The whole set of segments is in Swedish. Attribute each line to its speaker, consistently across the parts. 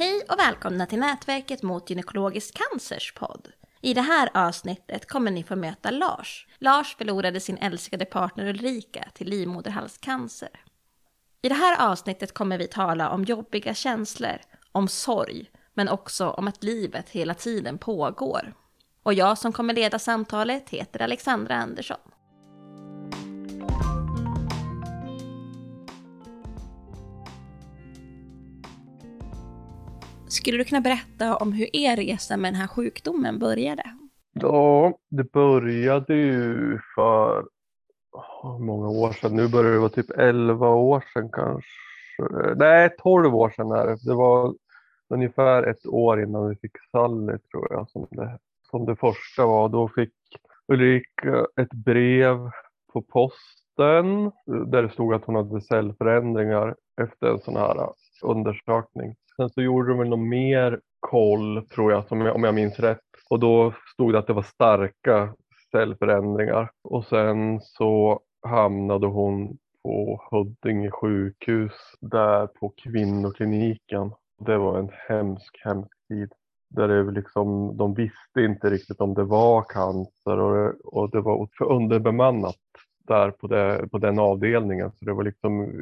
Speaker 1: Hej och välkomna till Nätverket mot gynekologisk cancers podd. I det här avsnittet kommer ni få möta Lars. Lars förlorade sin älskade partner Ulrika till livmoderhalscancer. I det här avsnittet kommer vi tala om jobbiga känslor, om sorg, men också om att livet hela tiden pågår. Och jag som kommer leda samtalet heter Alexandra Andersson. Skulle du kunna berätta om hur er resa med den här sjukdomen började?
Speaker 2: Ja, det började ju för många år sedan? Nu börjar det vara typ 11 år sedan kanske. Nej, 12 år sedan är det. Det var ungefär ett år innan vi fick Sally tror jag som det, som det första var. Då fick Ulrika ett brev på posten där det stod att hon hade cellförändringar efter en sån här undersökning. Sen så gjorde de väl någon mer koll tror jag, som jag, om jag minns rätt. Och då stod det att det var starka cellförändringar. Och sen så hamnade hon på Huddinge sjukhus där på kvinnokliniken. Det var en hemsk, hemsk tid. Där det liksom, de visste inte riktigt om det var cancer och det, och det var för underbemannat där på, det, på den avdelningen. Så det var liksom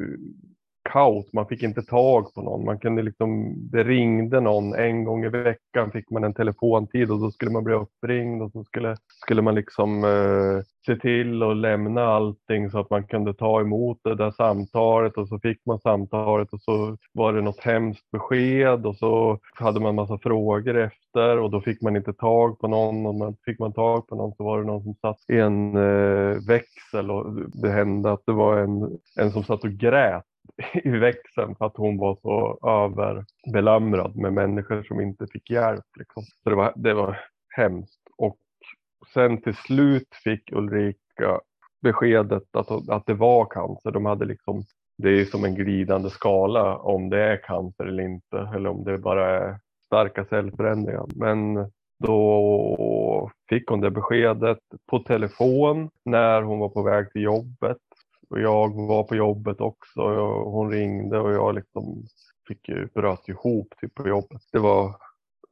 Speaker 2: kaos. Man fick inte tag på någon. Man kunde liksom, det ringde någon en gång i veckan fick man en telefontid och då skulle man bli uppringd och så skulle, skulle man liksom eh, se till att lämna allting så att man kunde ta emot det där samtalet och så fick man samtalet och så var det något hemskt besked och så hade man massa frågor efter och då fick man inte tag på någon och man fick man tag på någon så var det någon som satt i en eh, växel och det hände att det var en, en som satt och grät i växeln för att hon var så överbelamrad med människor som inte fick hjälp. Liksom. Så det var, det var hemskt. Och sen till slut fick Ulrika beskedet att, att det var cancer. De hade liksom, det är som en glidande skala om det är cancer eller inte eller om det bara är starka cellförändringar. Men då fick hon det beskedet på telefon när hon var på väg till jobbet och jag var på jobbet också. Och hon ringde och jag liksom fick ju, bröt ihop typ på jobbet. Det var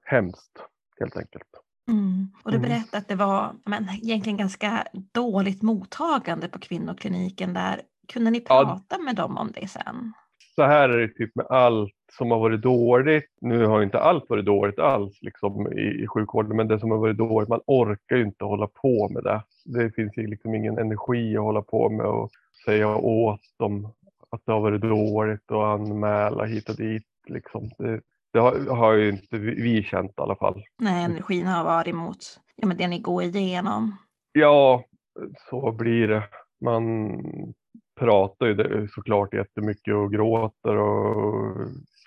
Speaker 2: hemskt helt enkelt.
Speaker 1: Mm. Och du mm. berättade att det var men, egentligen ganska dåligt mottagande på kvinnokliniken där. Kunde ni prata ja. med dem om det sen?
Speaker 2: Så här är det typ med allt som har varit dåligt. Nu har inte allt varit dåligt alls liksom, i, i sjukvården, men det som har varit dåligt, man orkar ju inte hålla på med det. Det finns ju liksom ingen energi att hålla på med och säga åt dem att det har varit dåligt och anmäla hit och dit. Liksom. Det, det har, har ju inte vi känt i alla fall.
Speaker 1: Nej, energin har varit emot ja, men det ni går igenom.
Speaker 2: Ja, så blir det. Man pratar ju såklart jättemycket och gråter och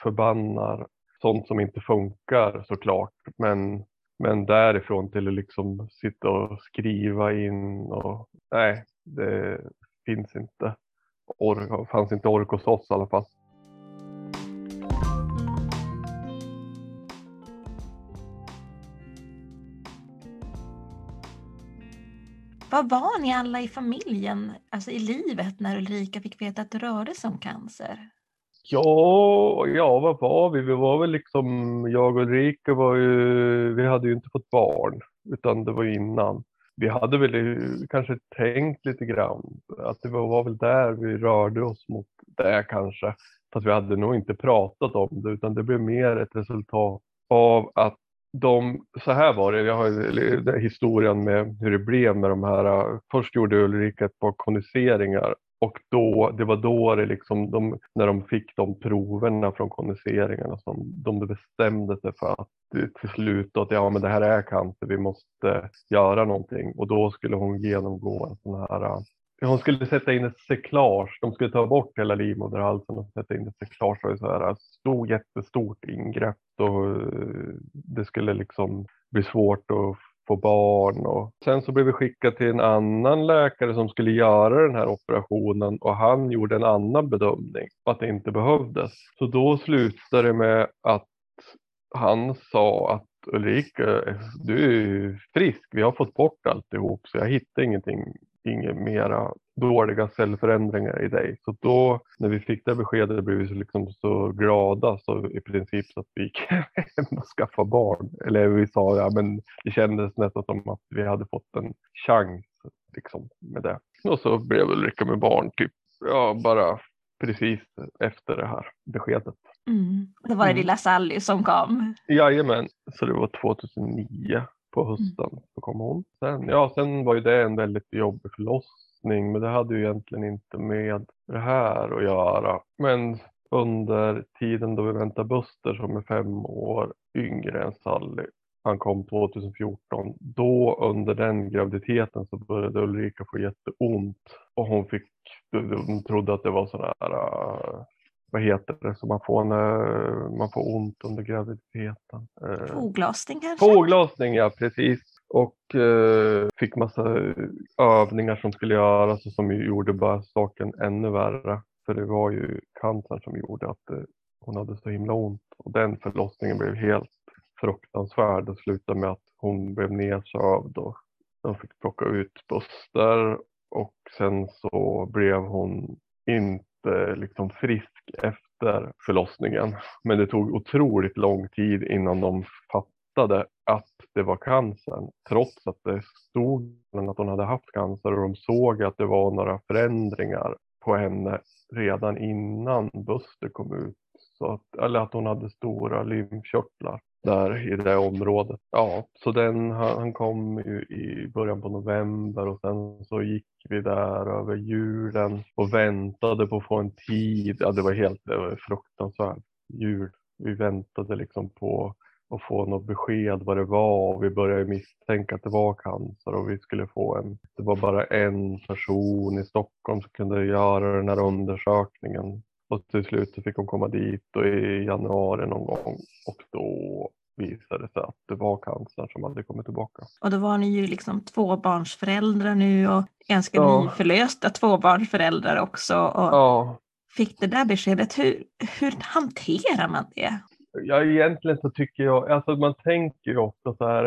Speaker 2: förbannar sånt som inte funkar såklart. Men, men därifrån till att liksom sitta och skriva in och nej, det, finns inte ork, fanns inte ork hos oss i alla fall.
Speaker 1: Vad var ni alla i familjen, alltså i livet, när Ulrika fick veta att det rörde sig om cancer?
Speaker 2: Ja, ja, vad var vi? Vi var väl liksom, jag och Ulrika var ju, vi hade ju inte fått barn, utan det var innan vi hade väl kanske tänkt lite grann att det var väl där vi rörde oss mot det kanske. Fast vi hade nog inte pratat om det utan det blev mer ett resultat av att de, så här var det, jag har historien med hur det blev med de här, först gjorde Ulrika ett par kondiseringar och då, det var då det liksom, de, när de fick de proverna från kondenseringarna som de bestämde sig för att till slut att ja, men det här är cancer, vi måste göra någonting. Och då skulle hon genomgå en sån här eh, hon skulle sätta in ett cyklage. De skulle ta bort hela livmoderhalsen och sätta in ett cyklage. Det var så här eh, stort, jättestort ingrepp och eh, det skulle liksom bli svårt att få barn. Och sen så blev vi skickade till en annan läkare som skulle göra den här operationen och han gjorde en annan bedömning att det inte behövdes. Så då slutade det med att han sa att Ulrika, du är frisk, vi har fått bort alltihop så jag hittar ingenting inga mera dåliga cellförändringar i dig. Så då när vi fick det beskedet blev vi så, liksom så glada så i princip så att vi gick hem och skaffade barn. Eller vi sa ja men det kändes nästan som att vi hade fått en chans liksom med det. Och så blev Ulrika med barn typ ja bara precis efter det här beskedet.
Speaker 1: Mm. Det var det
Speaker 2: Mm.
Speaker 1: lilla Sally som kom.
Speaker 2: Jajamän, så det var 2009 på hösten så kom hon. Sen, ja, sen var ju det en väldigt jobbig förlossning men det hade ju egentligen inte med det här att göra. Men under tiden då vi väntade Buster som är fem år yngre än Sally, han kom 2014, då under den graviditeten så började Ulrika få jätteont och hon fick, de trodde att det var sån här äh, vad heter det som man får när man får ont under graviditeten? Eh,
Speaker 1: Foglossning kanske?
Speaker 2: Foglossning, ja precis. Och eh, fick massa övningar som skulle göras och som gjorde bara saken ännu värre. För det var ju cancern som gjorde att eh, hon hade så himla ont. Och den förlossningen blev helt fruktansvärd och slutade med att hon blev nedsövd och de fick plocka ut Buster. Och sen så blev hon inte liksom frisk efter förlossningen. Men det tog otroligt lång tid innan de fattade att det var cancern. Trots att det stod att hon hade haft cancer och de såg att det var några förändringar på henne redan innan Buster kom ut. Så att, eller att hon hade stora lymfkörtlar där i det området. Ja, så den, han, kom ju i början på november och sen så gick vi där över julen och väntade på att få en tid. Ja, det var helt det var fruktansvärt jul. Vi väntade liksom på att få något besked vad det var och vi började misstänka att det var cancer och vi skulle få en, det var bara en person i Stockholm som kunde göra den här undersökningen och till slut så fick hon komma dit och i januari någon gång och då visade det sig att det var cancer som hade kommit tillbaka.
Speaker 1: Och då var ni ju liksom tvåbarnsföräldrar nu och ganska
Speaker 2: Ja.
Speaker 1: nyförlösta tvåbarnsföräldrar också. Och
Speaker 2: Ja,
Speaker 1: fick det där beskedet, hur, hur hanterar man det?
Speaker 2: Ja, egentligen så tycker jag, alltså man tänker ju ofta så här,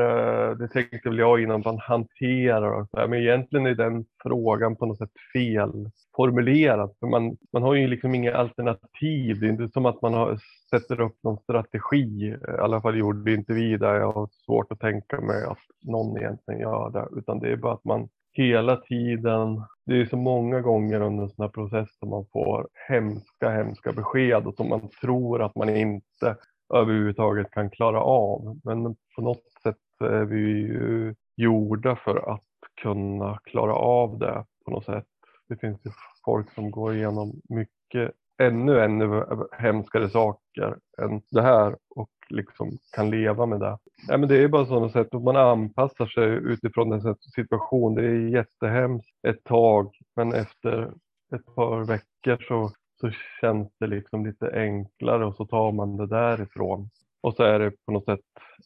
Speaker 2: eh, det tänkte väl jag innan man hanterar och så här, men egentligen är den frågan på något sätt felformulerad. För man, man har ju liksom inga alternativ, det är inte som att man har, sätter upp någon strategi, eh, i alla fall gjorde inte vi det. Jag har svårt att tänka mig att någon egentligen gör det, utan det är bara att man hela tiden, det är så många gånger under en sån här process som man får hemska, hemska besked och som man tror att man inte överhuvudtaget kan klara av. Men på något sätt är vi ju gjorda för att kunna klara av det på något sätt. Det finns ju folk som går igenom mycket ännu, ännu hemskare saker än det här och liksom kan leva med det. Ja, men det är bara sådana sätt att man anpassar sig utifrån en situation. Det är jättehemskt ett tag, men efter ett par veckor så, så känns det liksom lite enklare och så tar man det därifrån. Och så är det på något sätt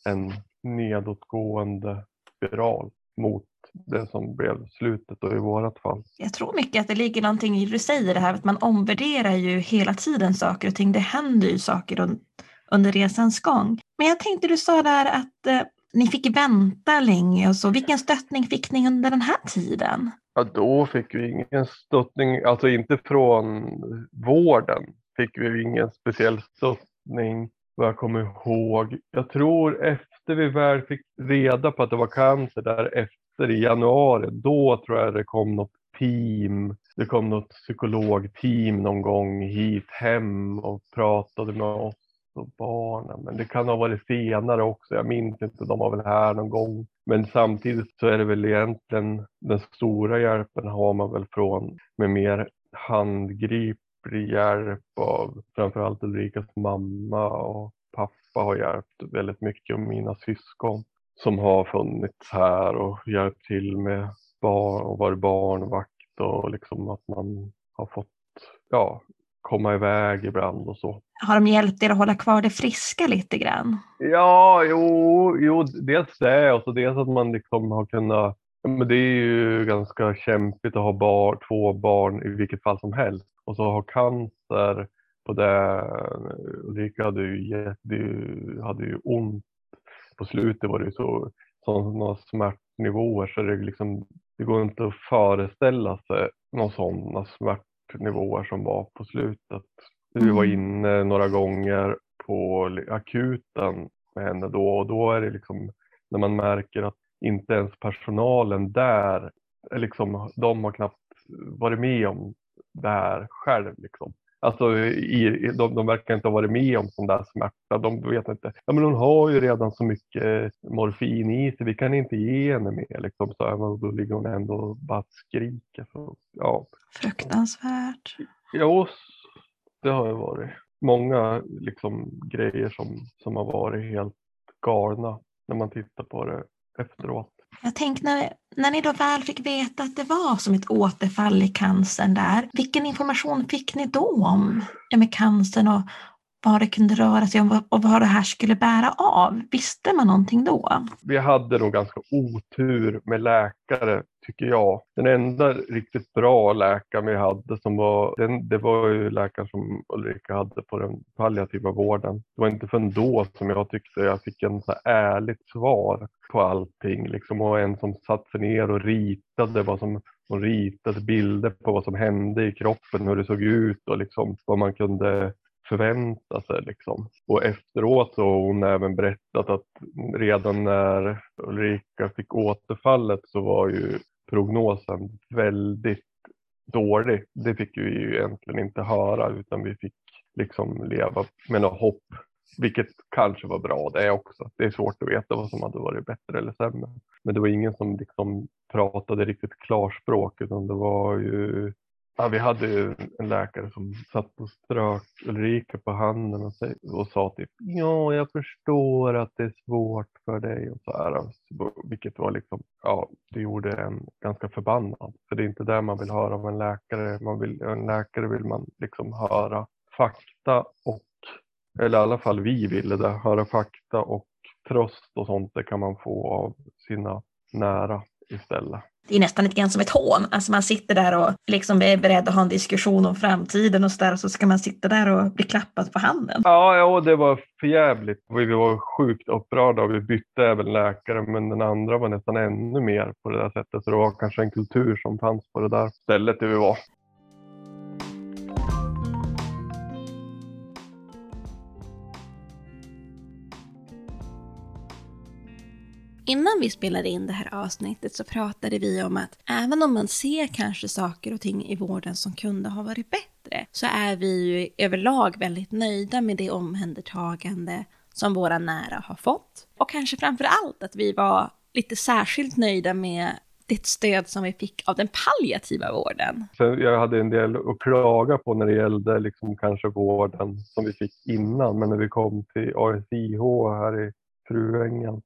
Speaker 2: en nedåtgående spiral mot det som blev slutet då i vårat fall.
Speaker 1: Jag tror mycket att det ligger någonting i det du säger, det här att man omvärderar ju hela tiden saker och ting. Det händer ju saker under resans gång. Men jag tänkte du sa där att eh, ni fick vänta länge och så. Vilken stöttning fick ni under den här tiden?
Speaker 2: Ja, då fick vi ingen stöttning, alltså inte från vården fick vi ingen speciell stöttning vad jag kommer ihåg. Jag tror efter vi väl fick reda på att det var cancer där efter i januari, då tror jag det kom något team. Det kom något psykologteam någon gång hit hem och pratade med oss och barnen. Men det kan ha varit senare också. Jag minns inte. De var väl här någon gång. Men samtidigt så är det väl egentligen den stora hjälpen har man väl från med mer handgriplig hjälp av framförallt Ulrikas mamma och pappa har hjälpt väldigt mycket och mina syskon som har funnits här och hjälpt till med barn och varit barnvakt och liksom att man har fått ja, komma iväg ibland och så.
Speaker 1: Har de hjälpt er att hålla kvar det friska lite grann?
Speaker 2: Ja, jo, jo, dels det och så dels att man liksom har kunnat men det är ju ganska kämpigt att ha bar, två barn i vilket fall som helst och så ha cancer på det. Ulrika hade ju, hade ju ont. På slutet var det ju så sådana smärtnivåer så det liksom det går inte att föreställa sig några sådana smärtnivåer som var på slutet. Vi var
Speaker 1: Mm.
Speaker 2: inne några gånger på akuten med henne då och då är det liksom när man märker att inte ens personalen där, är liksom, de har knappt varit med om det här själv. Liksom. Alltså, i, de, de verkar inte ha varit med om sån där smärta. De vet inte. Ja, men hon har ju redan så mycket morfin i sig. Vi kan inte ge henne mer. Liksom, så här, då ligger hon ändå och bara skriker. Så, ja.
Speaker 1: Fruktansvärt.
Speaker 2: Jo, det har ju varit många liksom, grejer som, som har varit helt galna när man tittar på det efteråt.
Speaker 1: Jag tänkte när, när ni då väl fick veta att det var som ett återfall i cancern där, vilken information fick ni då om ja, med cancern och vad det kunde röra sig om och vad det här skulle bära av? Visste man någonting då?
Speaker 2: Vi hade nog ganska otur med läkare tycker jag. Den enda riktigt bra läkaren vi hade som var, den, det var ju läkaren som Ulrika hade på den palliativa vården. Det var inte förrän då som jag tyckte jag fick en så ärligt svar på allting liksom och en som satte sig ner och ritade vad som hon ritade bilder på vad som hände i kroppen, hur det såg ut och liksom vad man kunde förvänta sig. Liksom. Och efteråt så har hon även berättat att redan när Ulrika fick återfallet så var ju prognosen väldigt dålig. Det fick vi ju egentligen inte höra utan vi fick liksom leva med något hopp. Vilket kanske var bra det också. Det är svårt att veta vad som hade varit bättre eller sämre. Men det var ingen som liksom pratade riktigt klarspråk utan det var ju Ja, vi hade ju en läkare som satt och strök Ulrika på handen och, sig, och sa typ ja, jag förstår att det är svårt för dig och så här. Vilket var liksom, ja, det gjorde en ganska förbannad. För det är inte det man vill höra av en läkare. Man vill, en läkare vill man liksom höra fakta och, eller i alla fall vi ville det, höra fakta och tröst och sånt. Det kan man få av sina nära istället.
Speaker 1: Det är nästan lite grann som ett hån. Alltså man sitter där och liksom är beredd att ha en diskussion om framtiden och så där och så ska man sitta där och bli klappad på handen.
Speaker 2: Ja, ja, det var för jävligt. Vi var sjukt upprörda och vi bytte även läkare, men den andra var nästan ännu mer på det där sättet. Så det var kanske en kultur som fanns på det där stället där vi var.
Speaker 1: Innan vi spelade in det här avsnittet så pratade vi om att även om man ser kanske saker och ting i vården som kunde ha varit bättre så är vi ju överlag väldigt nöjda med det omhändertagande som våra nära har fått. Och kanske framför allt att vi var lite särskilt nöjda med det stöd som vi fick av den palliativa vården.
Speaker 2: Jag hade en del att klaga på när det gällde liksom kanske vården som vi fick innan, men när vi kom till ASIH här i Fruängen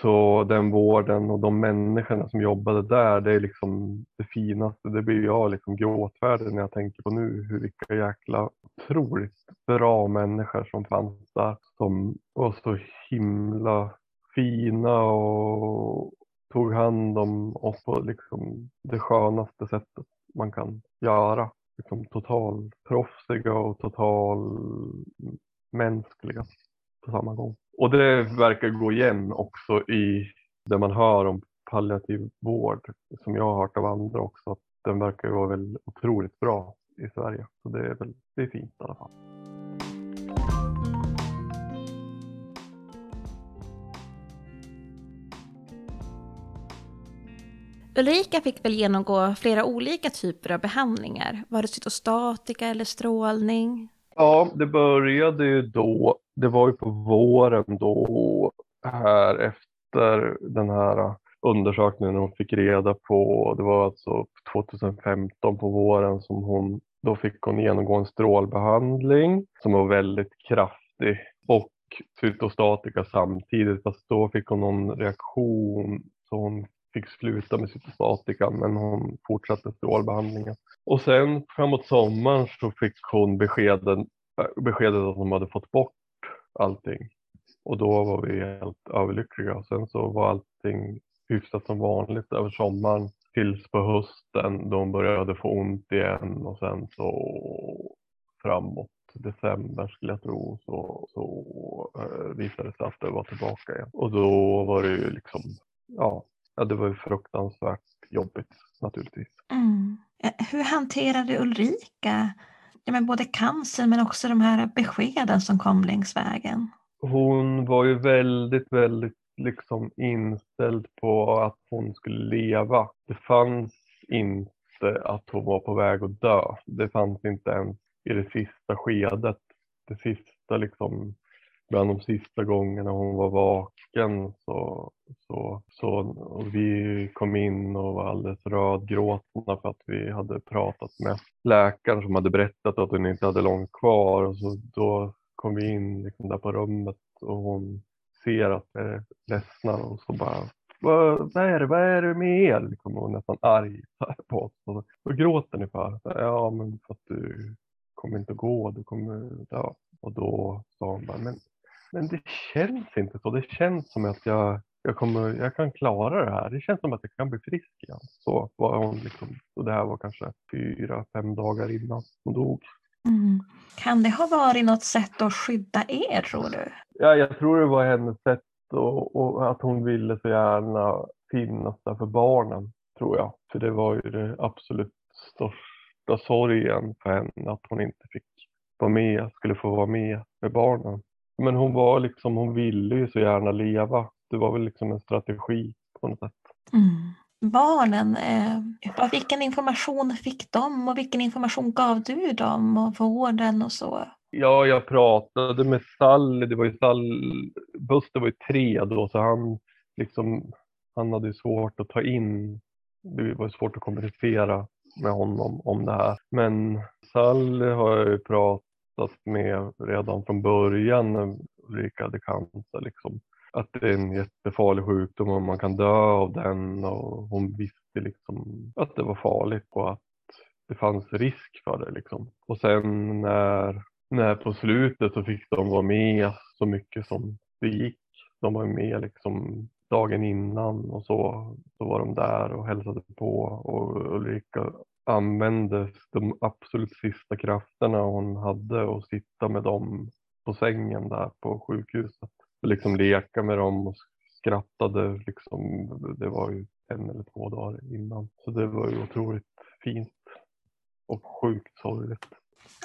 Speaker 2: så den vården och de människorna som jobbade där, det är liksom det finaste. Det blir jag liksom gråtfärdig när jag tänker på nu hur vilka jäkla otroligt bra människor som fanns där. Som var så himla fina och tog hand om oss på liksom det skönaste sättet man kan göra. Liksom total proffsiga och total mänskliga på samma gång. Och det verkar gå igen också i det man hör om palliativ vård, som jag har hört av andra också, att den verkar vara väl otroligt bra i Sverige. Så det är väl det är fint i alla fall.
Speaker 1: Ulrika fick väl genomgå flera olika typer av behandlingar. Var det cytostatika eller strålning?
Speaker 2: Ja, det började ju då, det var ju på våren då, här efter den här undersökningen hon fick reda på, det var alltså 2015 på våren som hon, då fick hon genomgå en strålbehandling som var väldigt kraftig och cytostatika samtidigt, fast då fick hon någon reaktion så hon fick sluta med cytostatika men hon fortsatte strålbehandlingen. Och sen framåt sommaren så fick hon beskeden, beskedet att hon hade fått bort allting. Och då var vi helt överlyckliga. Och sen så var allting hyfsat som vanligt över sommaren tills på hösten då hon började få ont igen och sen så framåt december skulle jag tro så, så eh, visade det sig att det var tillbaka igen. Och då var det ju liksom, ja, ja det var ju fruktansvärt jobbigt naturligtvis.
Speaker 1: Mm. Eh, hur hanterade Ulrika ja, men både cancer men också de här beskeden som kom längs vägen?
Speaker 2: Hon var ju väldigt, väldigt liksom inställd på att hon skulle leva. Det fanns inte att hon var på väg att dö. Det fanns inte ens i det sista skedet. Det sista liksom, bland de sista gångerna hon var vaken så, så, så och vi kom in och var alldeles rödgråtna för att vi hade pratat med läkaren som hade berättat att hon inte hade långt kvar och så då kom vi in liksom där på rummet och hon ser att vi är ledsna och så bara vad, vad är det, vad är det med er? Liksom, hon nästan arg på oss. Och, vad gråter ni för? Ja, men för att du kommer inte att gå, du kommer ja. Och då sa hon bara, men, men det känns inte så. Det känns som att jag, jag, kommer, jag kan klara det här. Det känns som att jag kan bli frisk igen. Så var hon liksom, och det här var kanske fyra, fem dagar innan hon dog.
Speaker 1: Mm. Kan det ha varit något sätt att skydda er tror du?
Speaker 2: Ja, jag tror det var hennes sätt och, och, att hon ville så gärna finnas där för barnen, tror jag. För det var ju det absolut största sorgen för henne att hon inte fick vara med, skulle få vara med med barnen. Men hon var liksom, hon ville ju så gärna leva. Det var väl liksom en strategi på något sätt.
Speaker 1: Mm barnen, eh, vilken information fick de och vilken information gav du dem och vården och så?
Speaker 2: Ja, jag pratade med Sally, det var ju Sall, Buster var ju tre då så han liksom, han hade ju svårt att ta in, det var svårt att kommunicera med honom om det här. Men Sally har jag ju pratat med redan från början när Ulrika hade cancer liksom att det är en jättefarlig sjukdom och man kan dö av den och hon visste liksom att det var farligt och att det fanns risk för det liksom. Och sen när, när på slutet så fick de vara med så mycket som det gick. De var med liksom dagen innan och så, så var de där och hälsade på och Ulrika använde de absolut sista krafterna hon hade och sitta med dem på sängen där på sjukhuset liksom leka med dem och skrattade. Liksom, det var ju en eller två dagar innan. Så det var ju otroligt fint och sjukt sorgligt.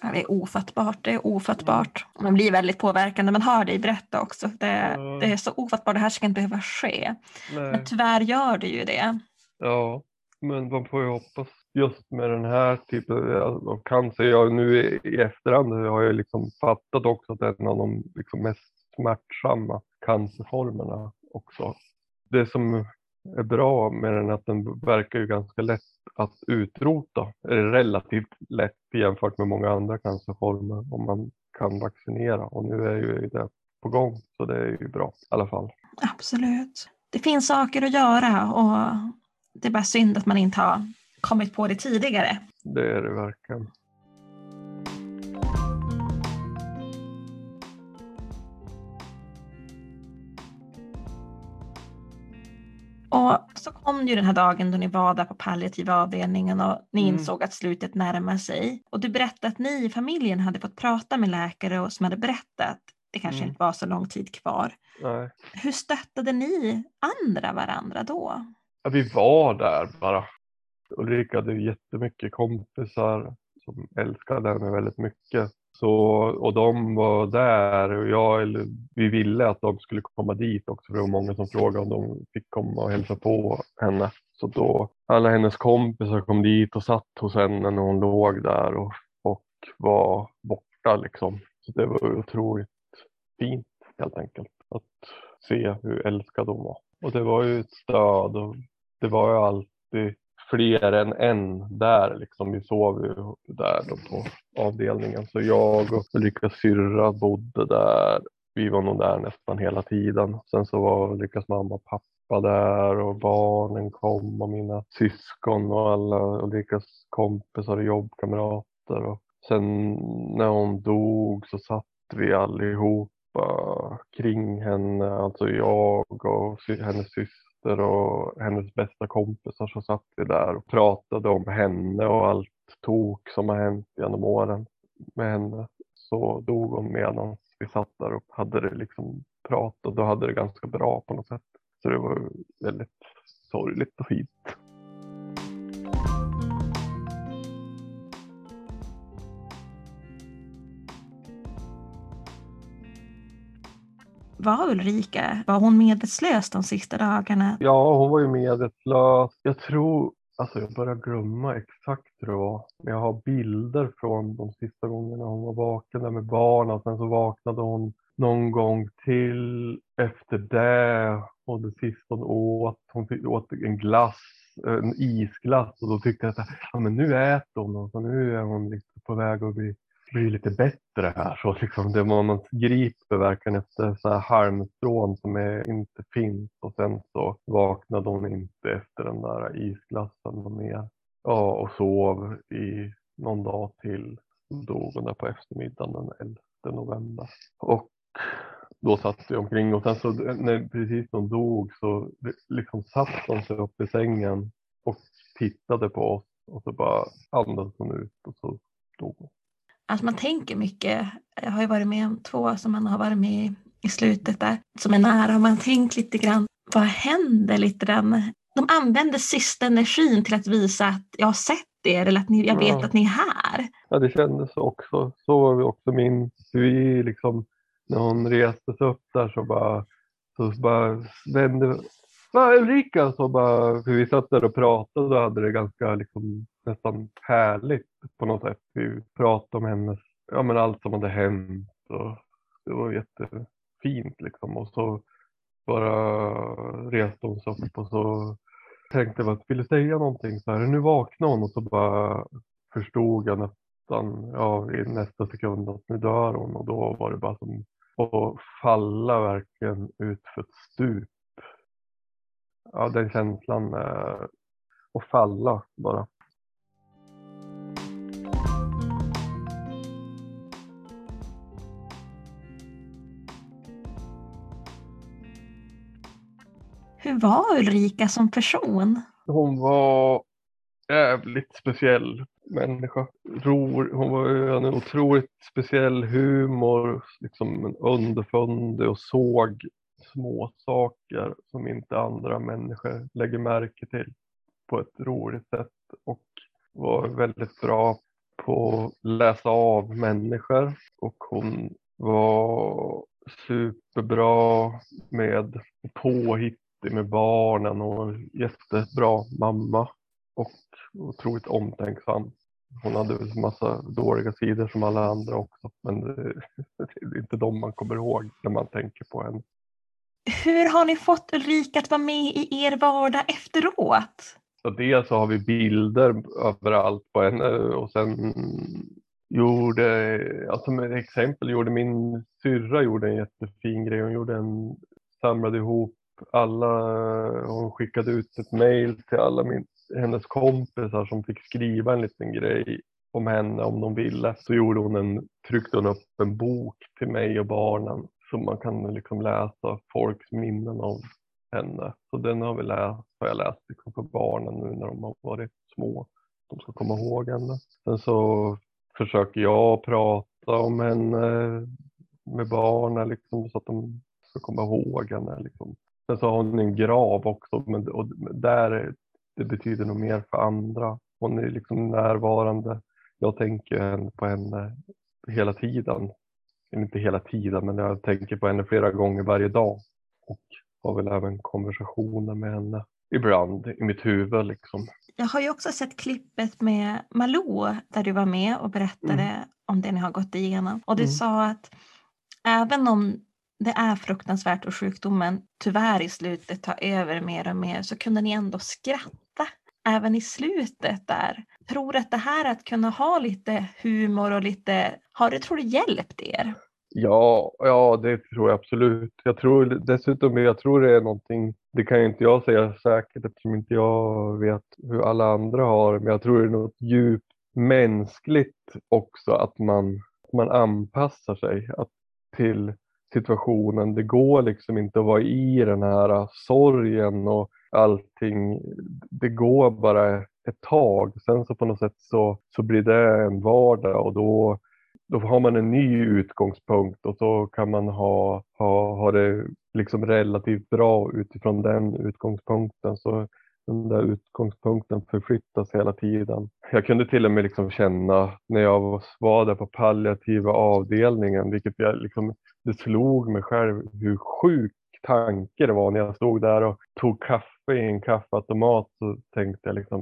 Speaker 1: Det är ofattbart. Det är ofattbart. Man blir väldigt påverkad när man hör dig berätta också. Det, ja. det är så ofattbart. Det här ska inte behöva ske. Nej. Men tyvärr gör det ju det.
Speaker 2: Ja, men man får ju hoppas just med den här typen av alltså, cancer. Jag, nu i efterhand har jag liksom fattat också att en av de liksom mest smärtsamma cancerformerna också. Det som är bra med den är att den verkar ju ganska lätt att utrota. Är relativt lätt jämfört med många andra cancerformer om man kan vaccinera och nu är ju det på gång så det är ju bra i alla fall.
Speaker 1: Absolut. Det finns saker att göra och det är bara synd att man inte har kommit på det tidigare.
Speaker 2: Det är det verkligen.
Speaker 1: Och så kom ju den här dagen då ni var där på palliativa avdelningen och ni mm. insåg att slutet närmar sig. Och du berättade att ni i familjen hade fått prata med läkare och som hade berättat det kanske mm. inte var så lång tid kvar.
Speaker 2: Nej.
Speaker 1: Hur stöttade ni andra varandra då?
Speaker 2: Ja, vi var där bara. Ulrika hade jättemycket kompisar som älskade henne väldigt mycket. Så, och de var där och jag, eller, vi ville att de skulle komma dit också för det var många som frågade om de fick komma och hälsa på henne. Så då alla hennes kompisar kom dit och satt hos henne när hon låg där och, och var borta liksom. Så det var otroligt fint helt enkelt att se hur älskad hon var. Och det var ju ett stöd och det var ju alltid fler än en där. Liksom. Vi sov ju där då på avdelningen. Så jag och Ulrikas syrra bodde där. Vi var nog där nästan hela tiden. Sen så var Ulrikas mamma och pappa där och barnen kom och mina syskon och alla Ulrikas kompisar och jobbkamrater. Och sen när hon dog så satt vi allihopa kring henne, alltså jag och hennes syster syster och hennes bästa kompisar så satt vi där och pratade om henne och allt tok som har hänt genom åren med henne. Så dog hon medan vi satt där och hade det liksom pratat och hade det ganska bra på något sätt. Så det var väldigt sorgligt och fint.
Speaker 1: Var Ulrika? Var hon medvetslös de sista dagarna?
Speaker 2: Ja, hon var ju medvetslös. Jag tror, alltså jag börjar glömma exakt hur det var. Men jag har bilder från de sista gångerna hon var vaken där med barnen. Sen så vaknade hon någon gång till efter det och det sista hon åt, hon åt en glass, en isglass och då tyckte jag att ja, men nu äter hon och så nu är hon liksom på väg att bli, bli lite bättre här. Så liksom det var man griper verkligen efter så här halmstrån som är, inte finns och sen så vaknade hon inte efter den där isglassen mer. Ja, och sov i någon dag till. Dog hon där på eftermiddagen den 11 november. Och då satt vi omkring och sen så när precis de dog så liksom satt hon sig upp i sängen och tittade på oss och så bara andades hon ut och så dog hon.
Speaker 1: Alltså man tänker mycket. Jag har ju varit med om två som man har varit med i slutet där som är nära och man har tänkt lite grann vad händer lite grann. De använder sista energin till att visa att jag har sett er eller att ni, jag vet ja. att ni är här.
Speaker 2: Ja, det kändes också. Så var vi också minns vi liksom när hon reste sig upp där så bara, så bara vände Ulrika, så bara, för vi satt där och pratade och hade det ganska liksom, nästan härligt på något sätt. Vi pratade om hennes, ja men allt som hade hänt och det var jättefint liksom. Och så bara reste hon sig upp och så tänkte jag att jag ville säga någonting så här. Nu vaknade hon och så bara förstod jag nästan, ja i nästa sekund att nu dör hon och då var det bara som att falla verkligen ut för ett stup. Ja, den känslan. Eh, att falla bara.
Speaker 1: Hur var Ulrika som person?
Speaker 2: Hon var jävligt speciell människa. Hon var en otroligt speciell humor, liksom underfundig och såg små saker som inte andra människor lägger märke till på ett roligt sätt och var väldigt bra på att läsa av människor och hon var superbra med påhittig med barnen och jättebra mamma och otroligt omtänksam. Hon hade en massa dåliga sidor som alla andra också, men det är inte de man kommer ihåg när man tänker på henne.
Speaker 1: Hur har ni fått Ulrika att vara med i er vardag efteråt?
Speaker 2: Så dels så har vi bilder överallt på henne och sen gjorde, alltså med exempel gjorde min syrra gjorde en jättefin grej. Hon gjorde en, samlade ihop alla, hon skickade ut ett mail till alla min, hennes kompisar som fick skriva en liten grej om henne om de ville. Så gjorde hon en, tryckte hon upp en bok till mig och barnen så man kan liksom läsa folks minnen av henne. Så den har vi läst, har jag läst liksom för barnen nu när de har varit små. De ska komma ihåg henne. Sen så försöker jag prata om henne med barnen liksom, så att de ska komma ihåg henne. Liksom. Sen så har hon en grav också, men och där det betyder nog mer för andra. Hon är liksom närvarande. Jag tänker på henne hela tiden. Inte hela tiden, men jag tänker på henne flera gånger varje dag. Och har väl även konversationer med henne ibland i mitt huvud. Liksom.
Speaker 1: Jag har ju också sett klippet med Malou där du var med och berättade mm. om det ni har gått igenom. Och du mm. sa att även om det är fruktansvärt och sjukdomen tyvärr i slutet tar över mer och mer så kunde ni ändå skratta även i slutet där. Tror att det här att kunna ha lite humor och lite, har det tror du hjälpt er?
Speaker 2: Ja, ja det tror jag absolut. Jag tror dessutom, jag tror det är någonting, det kan ju inte jag säga säkert eftersom inte jag vet hur alla andra har, men jag tror det är något djupt mänskligt också att man, man anpassar sig att, till situationen. Det går liksom inte att vara i den här sorgen och allting. Det går bara ett tag. Sen så på något sätt så, så blir det en vardag och då, då har man en ny utgångspunkt och så kan man ha, ha, ha det liksom relativt bra utifrån den utgångspunkten. Så den där utgångspunkten förflyttas hela tiden. Jag kunde till och med liksom känna när jag var där på palliativa avdelningen, vilket jag liksom det slog mig själv hur sjuk tanke det var när jag stod där och tog kaffe i en kaffeautomat så tänkte jag liksom,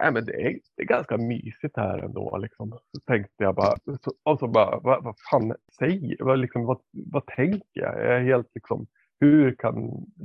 Speaker 2: nej, men det är, det är ganska mysigt här ändå. Liksom. Så tänkte jag bara, så, och så bara, vad, vad fan säger vad, liksom, vad, vad tänker jag? Jag är helt liksom, hur kan,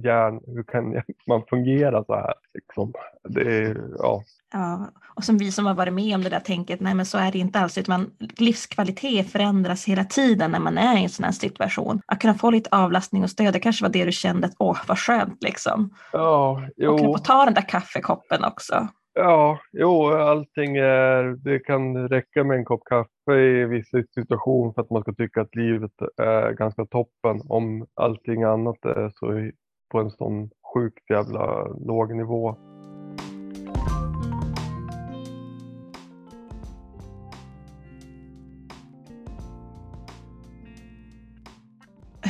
Speaker 2: hjärn, hur kan man fungera så här? Liksom? Det, ja.
Speaker 1: ja, och som vi som har varit med om det där tänket, nej men så är det inte alls, utan livskvalitet förändras hela tiden när man är i en sån här situation. Att kunna få lite avlastning och stöd, det kanske var det du kände, att åh vad skönt liksom.
Speaker 2: Ja, jo.
Speaker 1: Och kunna få ta den där kaffekoppen också.
Speaker 2: Ja, jo, allting är, det kan räcka med en kopp kaffe i viss situation för att man ska tycka att livet är ganska toppen. Om allting annat är så på en sån sjukt jävla låg nivå.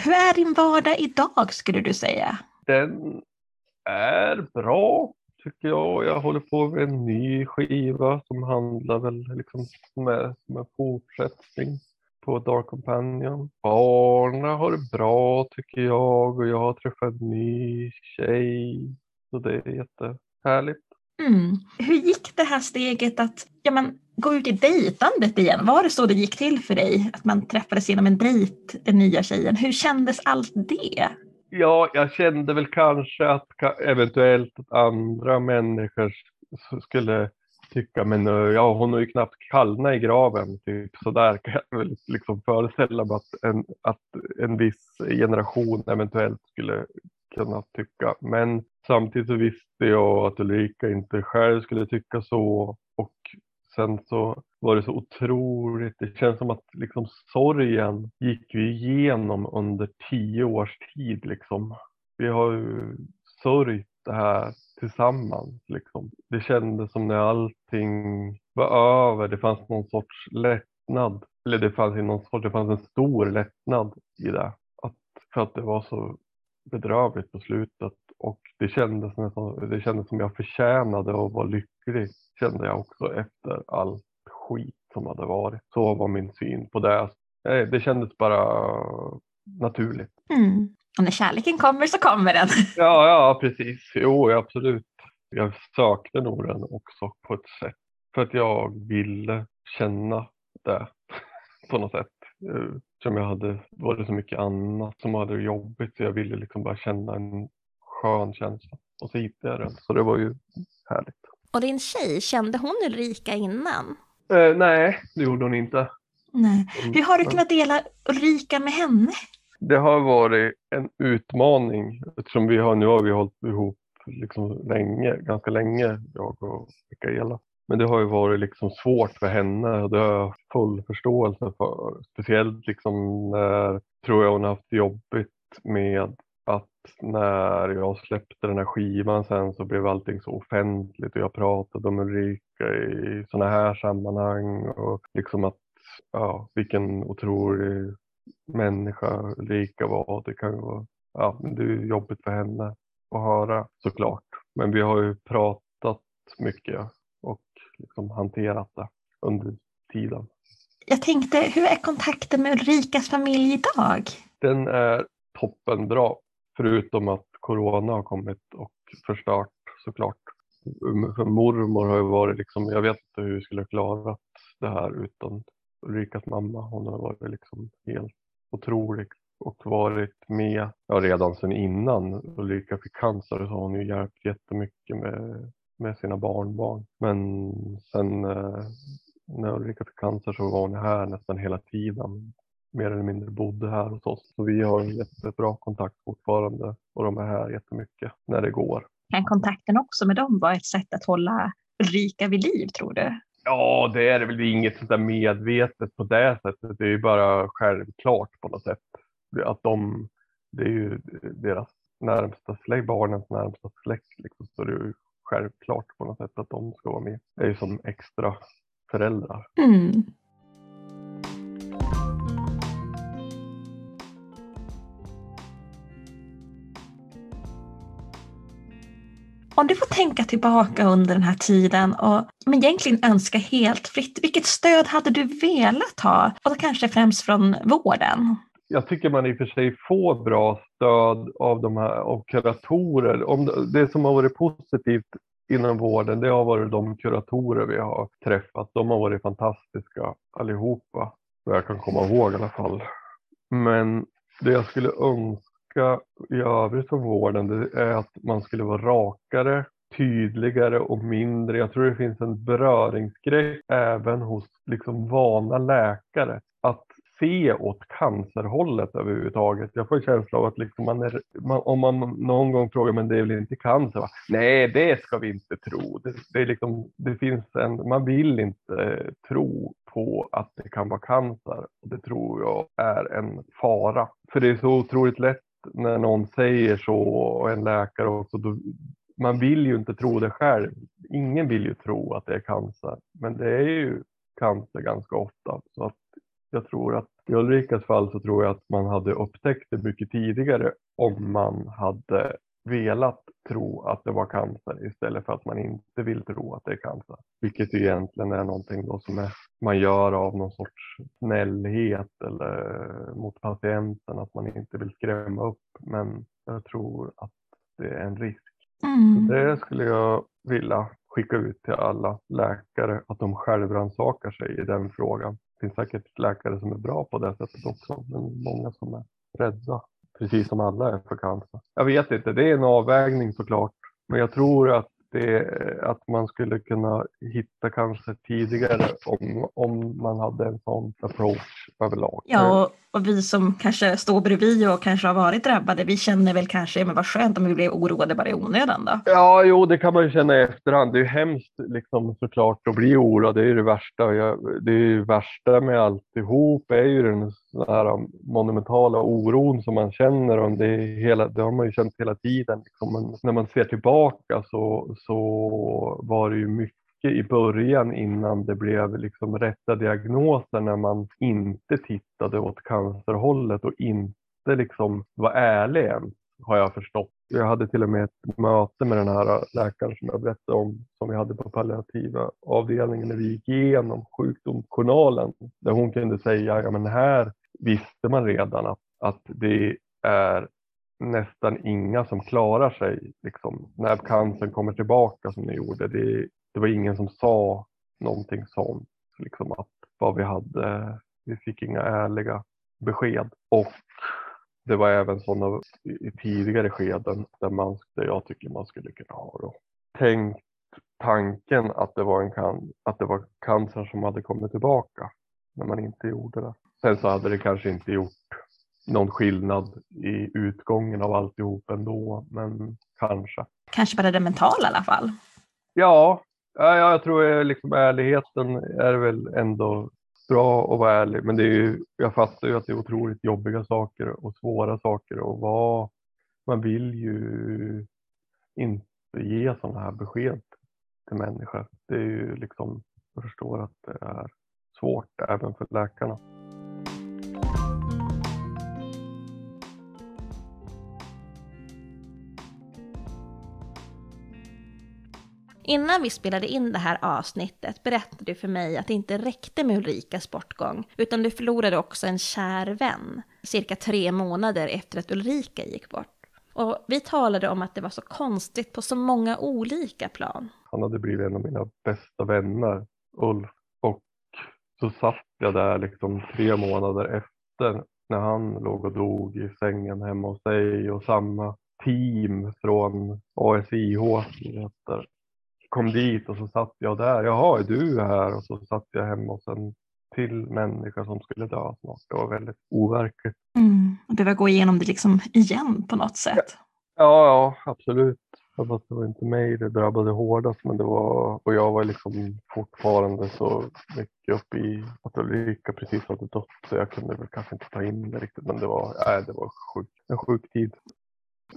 Speaker 1: Hur är din vardag idag skulle du säga?
Speaker 2: Den är bra tycker jag. Jag håller på med en ny skiva som handlar väl liksom som är som en fortsättning på Dark Companion. Barna har det bra tycker jag och jag har träffat en ny tjej. Så det är jättehärligt.
Speaker 1: Mm. Hur gick det här steget att ja, men, gå ut i dejtandet igen? Var det så det gick till för dig? Att man träffades genom en dejt, den nya tjejen. Hur kändes allt det?
Speaker 2: Ja, jag kände väl kanske att eventuellt att andra människor skulle tycka, men eh, ja, hon har ju knappt kallnat i graven, typ sådär kan jag väl liksom föreställa mig att en, att en viss generation eventuellt skulle kunna tycka. Men samtidigt så visste jag att Ulrika inte själv skulle tycka så sen så var det så otroligt, det känns som att liksom sorgen gick vi igenom under tio års tid liksom. Vi har ju sörjt det här tillsammans liksom. Det kändes som när allting var över, det fanns någon sorts lättnad. Eller det fanns någon sorts, det fanns en stor lättnad i det. Att, för att det var så bedrövligt på slutet och det kändes, nästan, det kändes som jag förtjänade att vara lycklig kände jag också efter all skit som hade varit. Så var min syn på det. Eh, det kändes bara naturligt.
Speaker 1: Mm. Och när kärleken kommer så kommer den.
Speaker 2: Ja, ja precis. Jo, absolut. Jag sökte nog den också på ett sätt. För att jag ville känna det på något sätt. Eh, som jag hade, var det så mycket annat som hade jobbigt så jag ville liksom bara känna en skön känsla. Och så hittade jag den. Så det var ju härligt.
Speaker 1: Och din tjej, kände hon Ulrika innan?
Speaker 2: Eh, nej, det gjorde hon inte.
Speaker 1: Nej. Hur har du kunnat dela Ulrika med henne?
Speaker 2: Det har varit en utmaning eftersom vi har, nu har vi hållit ihop liksom länge, ganska länge, jag och Mikaela. Men det har ju varit liksom svårt för henne och det har jag full förståelse för. Speciellt liksom när, tror jag hon har haft jobbigt med när jag släppte den här skivan sen så blev allting så offentligt och jag pratade om Ulrika i sådana här sammanhang och liksom att ja, vilken otrolig människa Ulrika var. Det kan ju vara, ja, det är jobbigt för henne att höra såklart. Men vi har ju pratat mycket och liksom hanterat det under tiden.
Speaker 1: Jag tänkte, hur är kontakten med Ulrikas familj idag?
Speaker 2: Den är toppenbra. Förutom att corona har kommit och förstört såklart. För mormor har ju varit liksom, jag vet inte hur vi skulle klarat det här utan Ulrikas mamma. Hon har varit liksom helt otrolig och varit med ja, redan sedan innan Ulrika fick cancer så har hon ju hjälpt jättemycket med, med sina barnbarn. Men sen eh, när Ulrika fick cancer så var hon här nästan hela tiden mer eller mindre bodde här hos oss. Så vi har en jättebra kontakt fortfarande och de är här jättemycket när det går.
Speaker 1: Kan kontakten också med dem vara ett sätt att hålla Ulrika vid liv tror du?
Speaker 2: Ja, det är det väl inget sånt där medvetet på det sättet. Det är ju bara självklart på något sätt. Att de, det är ju deras närmsta släkt, barnens närmsta släkt. Liksom. Så det är ju självklart på något sätt att de ska vara med. Det är ju som extra föräldrar.
Speaker 1: Mm. Om du får tänka tillbaka under den här tiden och men egentligen önska helt fritt, vilket stöd hade du velat ha? Och då kanske främst från vården?
Speaker 2: jag tycker man i och för sig får bra stöd av de här av kuratorer. Om det, det som har varit positivt inom vården, det har varit de kuratorer vi har träffat. De har varit fantastiska allihopa, vad jag kan komma ihåg i alla fall. Men det jag skulle önska i övrigt för vården, det är att man skulle vara rakare, tydligare och mindre. Jag tror det finns en beröringsgrej även hos liksom vana läkare. Att se åt cancerhållet överhuvudtaget. Jag får en känsla av att liksom man är, man, om man någon gång frågar men det är väl inte cancer? Va? Nej, det ska vi inte tro. Det, det, är liksom, det finns en, man vill inte eh, tro på att det kan vara cancer. Det tror jag är en fara. För det är så otroligt lätt när någon säger så och en läkare också. Då, man vill ju inte tro det själv. Ingen vill ju tro att det är cancer, men det är ju cancer ganska ofta. Så att jag tror att i Ulrikas fall så tror jag att man hade upptäckt det mycket tidigare om man hade velat tro att det var cancer istället för att man inte vill tro att det är cancer. Vilket egentligen är någonting då som är, man gör av någon sorts snällhet eller mot patienten, att man inte vill skrämma upp. Men jag tror att det är en risk. Mm. Det skulle jag vilja skicka ut till alla läkare, att de självrannsakar sig i den frågan. Det finns säkert läkare som är bra på det sättet också, men många som är rädda, precis som alla är för cancer. Jag vet inte, det är en avvägning såklart, men jag tror att det, att man skulle kunna hitta kanske tidigare om, om man hade en sån approach överlag.
Speaker 1: Ja, och, och, vi som kanske står bredvid och kanske har varit drabbade, vi känner väl kanske, men vad skönt om vi blev oroade bara i onödan då?
Speaker 2: Ja, jo, det kan man ju känna i efterhand. Det är ju hemskt liksom, såklart att bli oroad, det är ju det värsta. Det är ju värsta med alltihop är ju den den här monumentala oron som man känner. Och det, hela, det har man ju känt hela tiden. Liksom. Men när man ser tillbaka så, så var det ju mycket i början innan det blev liksom rätta diagnoser när man inte tittade åt cancerhållet och inte liksom var ärlig än, har jag förstått. Jag hade till och med ett möte med den här läkaren som jag berättade om, som vi hade på palliativa avdelningen när vi gick igenom sjukdomsjournalen, där hon kunde säga, ja men här visste man redan att, att det är nästan inga som klarar sig liksom, när cancern kommer tillbaka som ni gjorde. Det, det var ingen som sa någonting sånt. Liksom att vad vi hade, vi fick inga ärliga besked. Och det var även sådana i tidigare skeden där, man, där jag tycker man skulle kunna ha då. tänkt tanken att det, var en can, att det var cancer som hade kommit tillbaka när man inte gjorde det. Sen så hade det kanske inte gjort någon skillnad i utgången av alltihop ändå, men kanske.
Speaker 1: Kanske bara det mentala i alla fall?
Speaker 2: Ja, ja jag tror liksom ärligheten är väl ändå bra att vara ärlig, men det är ju, jag fattar ju att det är otroligt jobbiga saker och svåra saker och vad man vill ju inte ge sådana här besked till människor. Det är ju liksom, jag förstår att det är svårt även för läkarna.
Speaker 1: Innan vi spelade in det här avsnittet berättade du för mig att det inte räckte med Ulrikas bortgång, utan du förlorade också en kär vän, cirka tre månader efter att Ulrika gick bort. Och vi talade om att det var så konstigt på så många olika plan.
Speaker 2: Han hade blivit en av mina bästa vänner, Ulf. Och så satt jag där liksom tre månader efter när han låg och dog i sängen hemma hos sig och samma team från ASIH heter, kom dit och så satt jag där. Jaha, är du här? Och så satt jag hemma hos en till människa som skulle dö snart. Det var väldigt overkligt.
Speaker 1: Mm. Och behöva gå igenom det liksom igen på något sätt.
Speaker 2: Ja, ja, absolut. Fast det var inte mig det drabbade hårdast, men det var, och jag var liksom fortfarande så mycket uppe i att Ulrika precis hade dött så jag kunde väl kanske inte ta in det riktigt, men det var, nej, det var sjuk, en sjuk tid.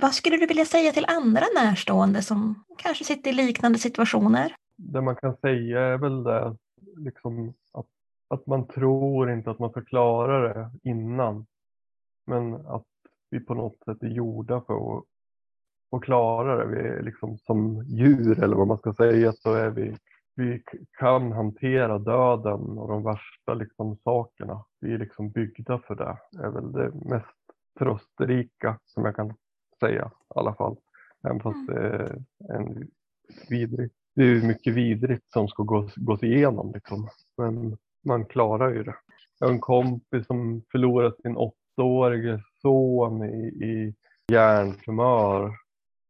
Speaker 1: Vad skulle du vilja säga till andra närstående som kanske sitter i liknande situationer?
Speaker 2: Det man kan säga är väl det liksom att, att man tror inte att man ska klara det innan. Men att vi på något sätt är gjorda för att, att klara det. Vi är liksom som djur eller vad man ska säga så är vi, vi kan hantera döden och de värsta liksom, sakerna. Vi är liksom byggda för det. Det är väl det mest trösterika som jag kan säga i alla fall. Även fast det är en vidrig. Det är mycket vidrigt som ska gås, gås igenom liksom. Men man klarar ju det. Jag har en kompis som förlorade sin åttaårige son i, i hjärntumör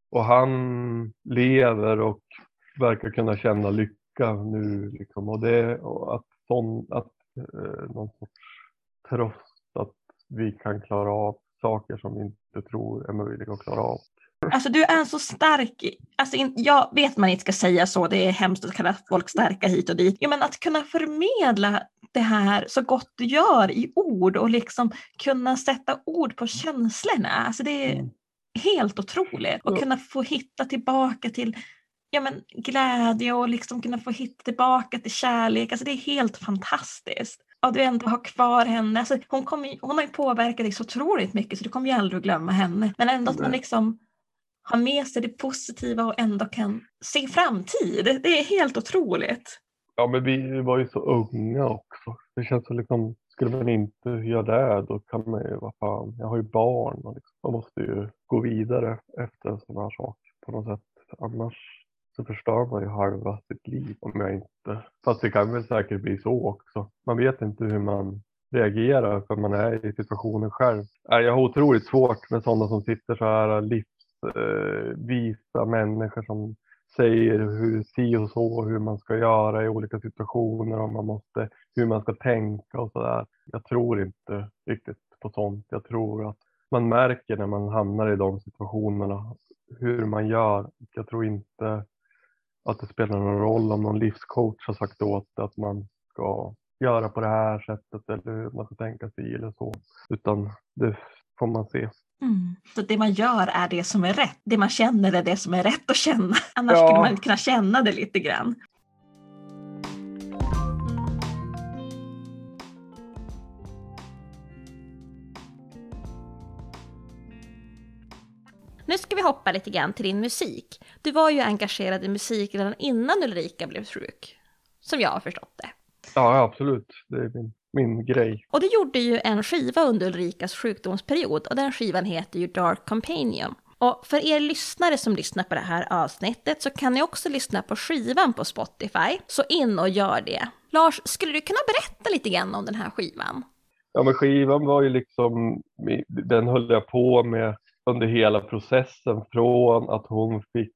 Speaker 2: och han lever och verkar kunna känna lycka nu. Liksom. Och det, och att, sån, att eh, någon sorts tröst att vi kan klara av saker som vi inte tror är möjliga att klara av.
Speaker 1: Alltså du är så stark. Alltså, jag vet man inte ska säga så, det är hemskt att kalla folk starka hit och dit. Ja, men att kunna förmedla det här så gott du gör i ord och liksom kunna sätta ord på känslorna. Alltså det är mm. helt otroligt. Och kunna få hitta tillbaka till ja, men, glädje och liksom kunna få hitta tillbaka till kärlek. Alltså det är helt fantastiskt. Och du ändå har kvar henne. Alltså, hon, kommer, hon har ju påverkat dig så otroligt mycket så du kommer ju aldrig att glömma henne. Men ändå att man liksom har med sig det positiva och ändå kan se framtid. Det är helt otroligt.
Speaker 2: Ja, men vi var ju så unga också. Det känns som liksom, skulle man inte göra det, då kan man ju, vad fan, jag har ju barn och liksom, man måste ju gå vidare efter en sån här sak på något sätt. Annars så förstör man ju halva sitt liv om jag inte, fast det kan väl säkert bli så också. Man vet inte hur man reagerar för man är i situationen själv. Äh, jag har otroligt svårt med sådana som sitter så här äh, livsvisa äh, människor som säger hur si och så, hur man ska göra i olika situationer och man måste, hur man ska tänka och sådär. Jag tror inte riktigt på sånt. Jag tror att man märker när man hamnar i de situationerna hur man gör. Jag tror inte att det spelar någon roll om någon livscoach har sagt åt att man ska göra på det här sättet eller hur man ska tänka sig eller så. Utan det får man se.
Speaker 1: Mm. Så det man gör är det som är rätt. Det man känner är det som är rätt att känna. Annars ja. skulle man inte kunna känna det lite grann. Nu ska vi hoppa lite grann till din musik. Du var ju engagerad i musik redan innan Ulrika blev sjuk. Som jag har förstått det.
Speaker 2: Ja, absolut. Det är min min grej.
Speaker 1: Och du gjorde ju en skiva under Ulrikas sjukdomsperiod och den skivan heter ju Dark Companion. Och för er lyssnare som lyssnar på det här avsnittet så kan ni också lyssna på skivan på Spotify, så in och gör det. Lars, skulle du kunna berätta lite grann om den här skivan?
Speaker 2: Ja, men skivan var ju liksom, den höll jag på med under hela processen från att hon fick,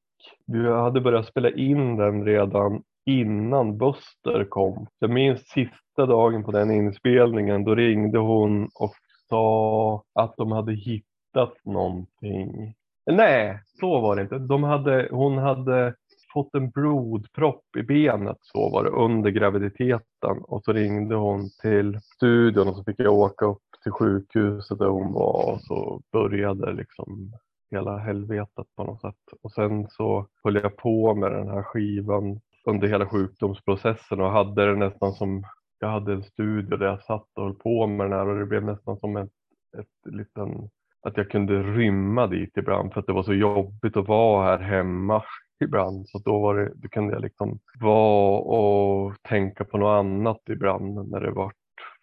Speaker 2: vi hade börjat spela in den redan innan Buster kom. Jag minns sista dagen på den inspelningen, då ringde hon och sa att de hade hittat någonting. Nej, så var det inte. De hade, hon hade fått en blodpropp i benet, så var det, under graviditeten. Och så ringde hon till studion och så fick jag åka upp till sjukhuset där hon var och så började liksom hela helvetet på något sätt. Och sen så höll jag på med den här skivan under hela sjukdomsprocessen och hade det nästan som, jag hade en studio där jag satt och höll på med den här och det blev nästan som ett, ett liten, att jag kunde rymma dit ibland för att det var så jobbigt att vara här hemma ibland. Så då, var det, då kunde jag liksom vara och tänka på något annat ibland när det var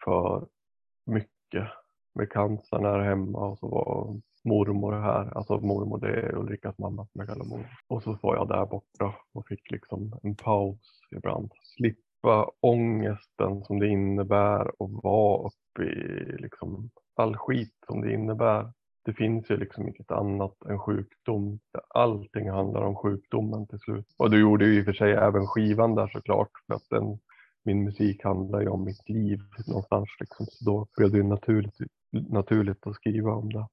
Speaker 2: för mycket med cancern här hemma och så var mormor här, alltså mormor det är Ulrikas mamma som jag kallar mormor. Och så var jag där borta och fick liksom en paus ibland. Slippa ångesten som det innebär att vara uppe i liksom all skit som det innebär. Det finns ju liksom inget annat än sjukdom. Allting handlar om sjukdomen till slut. Och det gjorde ju i och för sig även skivan där såklart. För att den, min musik handlar ju om mitt liv någonstans. Liksom. Så då blev det ju naturligt, naturligt att skriva om det.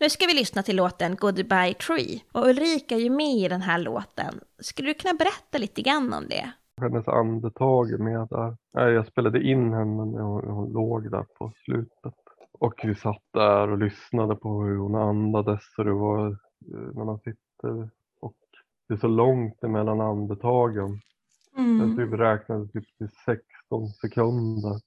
Speaker 1: Nu ska vi lyssna till låten Goodbye Tree. Och Ulrika är ju med i den här låten. Skulle du kunna berätta lite grann om det?
Speaker 2: Hennes andetag är med där. Jag spelade in henne när hon, låg där på slutet. Och vi satt där och lyssnade på hur hon andades. Och det var eh, när man sitter och det är så långt emellan andetagen. Mm. Jag typ räknade typ till 16 sekunder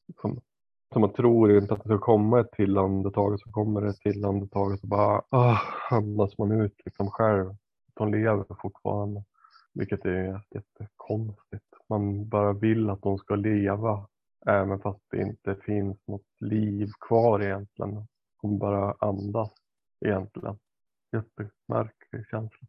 Speaker 2: så man tror inte att det ska komma ett till andetag och så kommer det ett till andetag och så bara ah, andas man ut liksom själv. De lever fortfarande. Vilket är jättekonstigt. man bara vill att de ska leva även fast det inte finns något liv kvar egentligen. De bara andas egentligen. Jättemärklig känsla.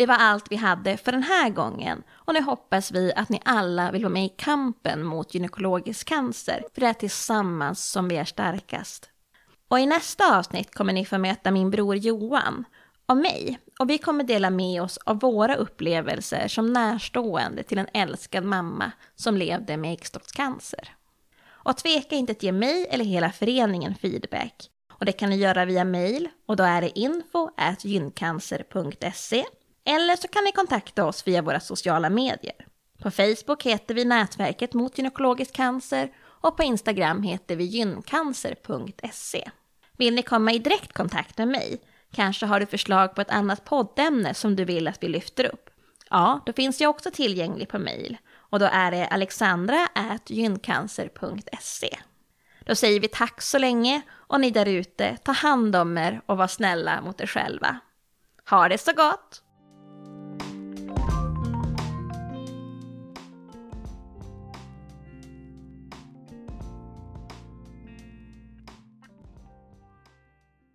Speaker 1: Det var allt vi hade för den här gången och nu hoppas vi att ni alla vill vara med i kampen mot gynekologisk cancer, för det är tillsammans som vi är starkast. Och i nästa avsnitt kommer ni få möta min bror Johan och mig och vi kommer dela med oss av våra upplevelser som närstående till en älskad mamma som levde med äggstockscancer. Och tveka inte att ge mig eller hela föreningen feedback. Och det kan ni göra via mail och då är det info gyncancer.se eller så kan ni kontakta oss via våra sociala medier. På Facebook heter vi Nätverket mot gynekologisk cancer och på Instagram heter vi gyncancer.se. Vill ni komma i direkt kontakt med mig? Kanske har du förslag på ett annat poddämne som du vill att vi lyfter upp? Ja, då finns jag också tillgänglig på mail och då är det alexandra.gyncancer.se. Då säger vi tack så länge och ni där ute, ta hand om er och var snälla mot er själva. Ha det så gott!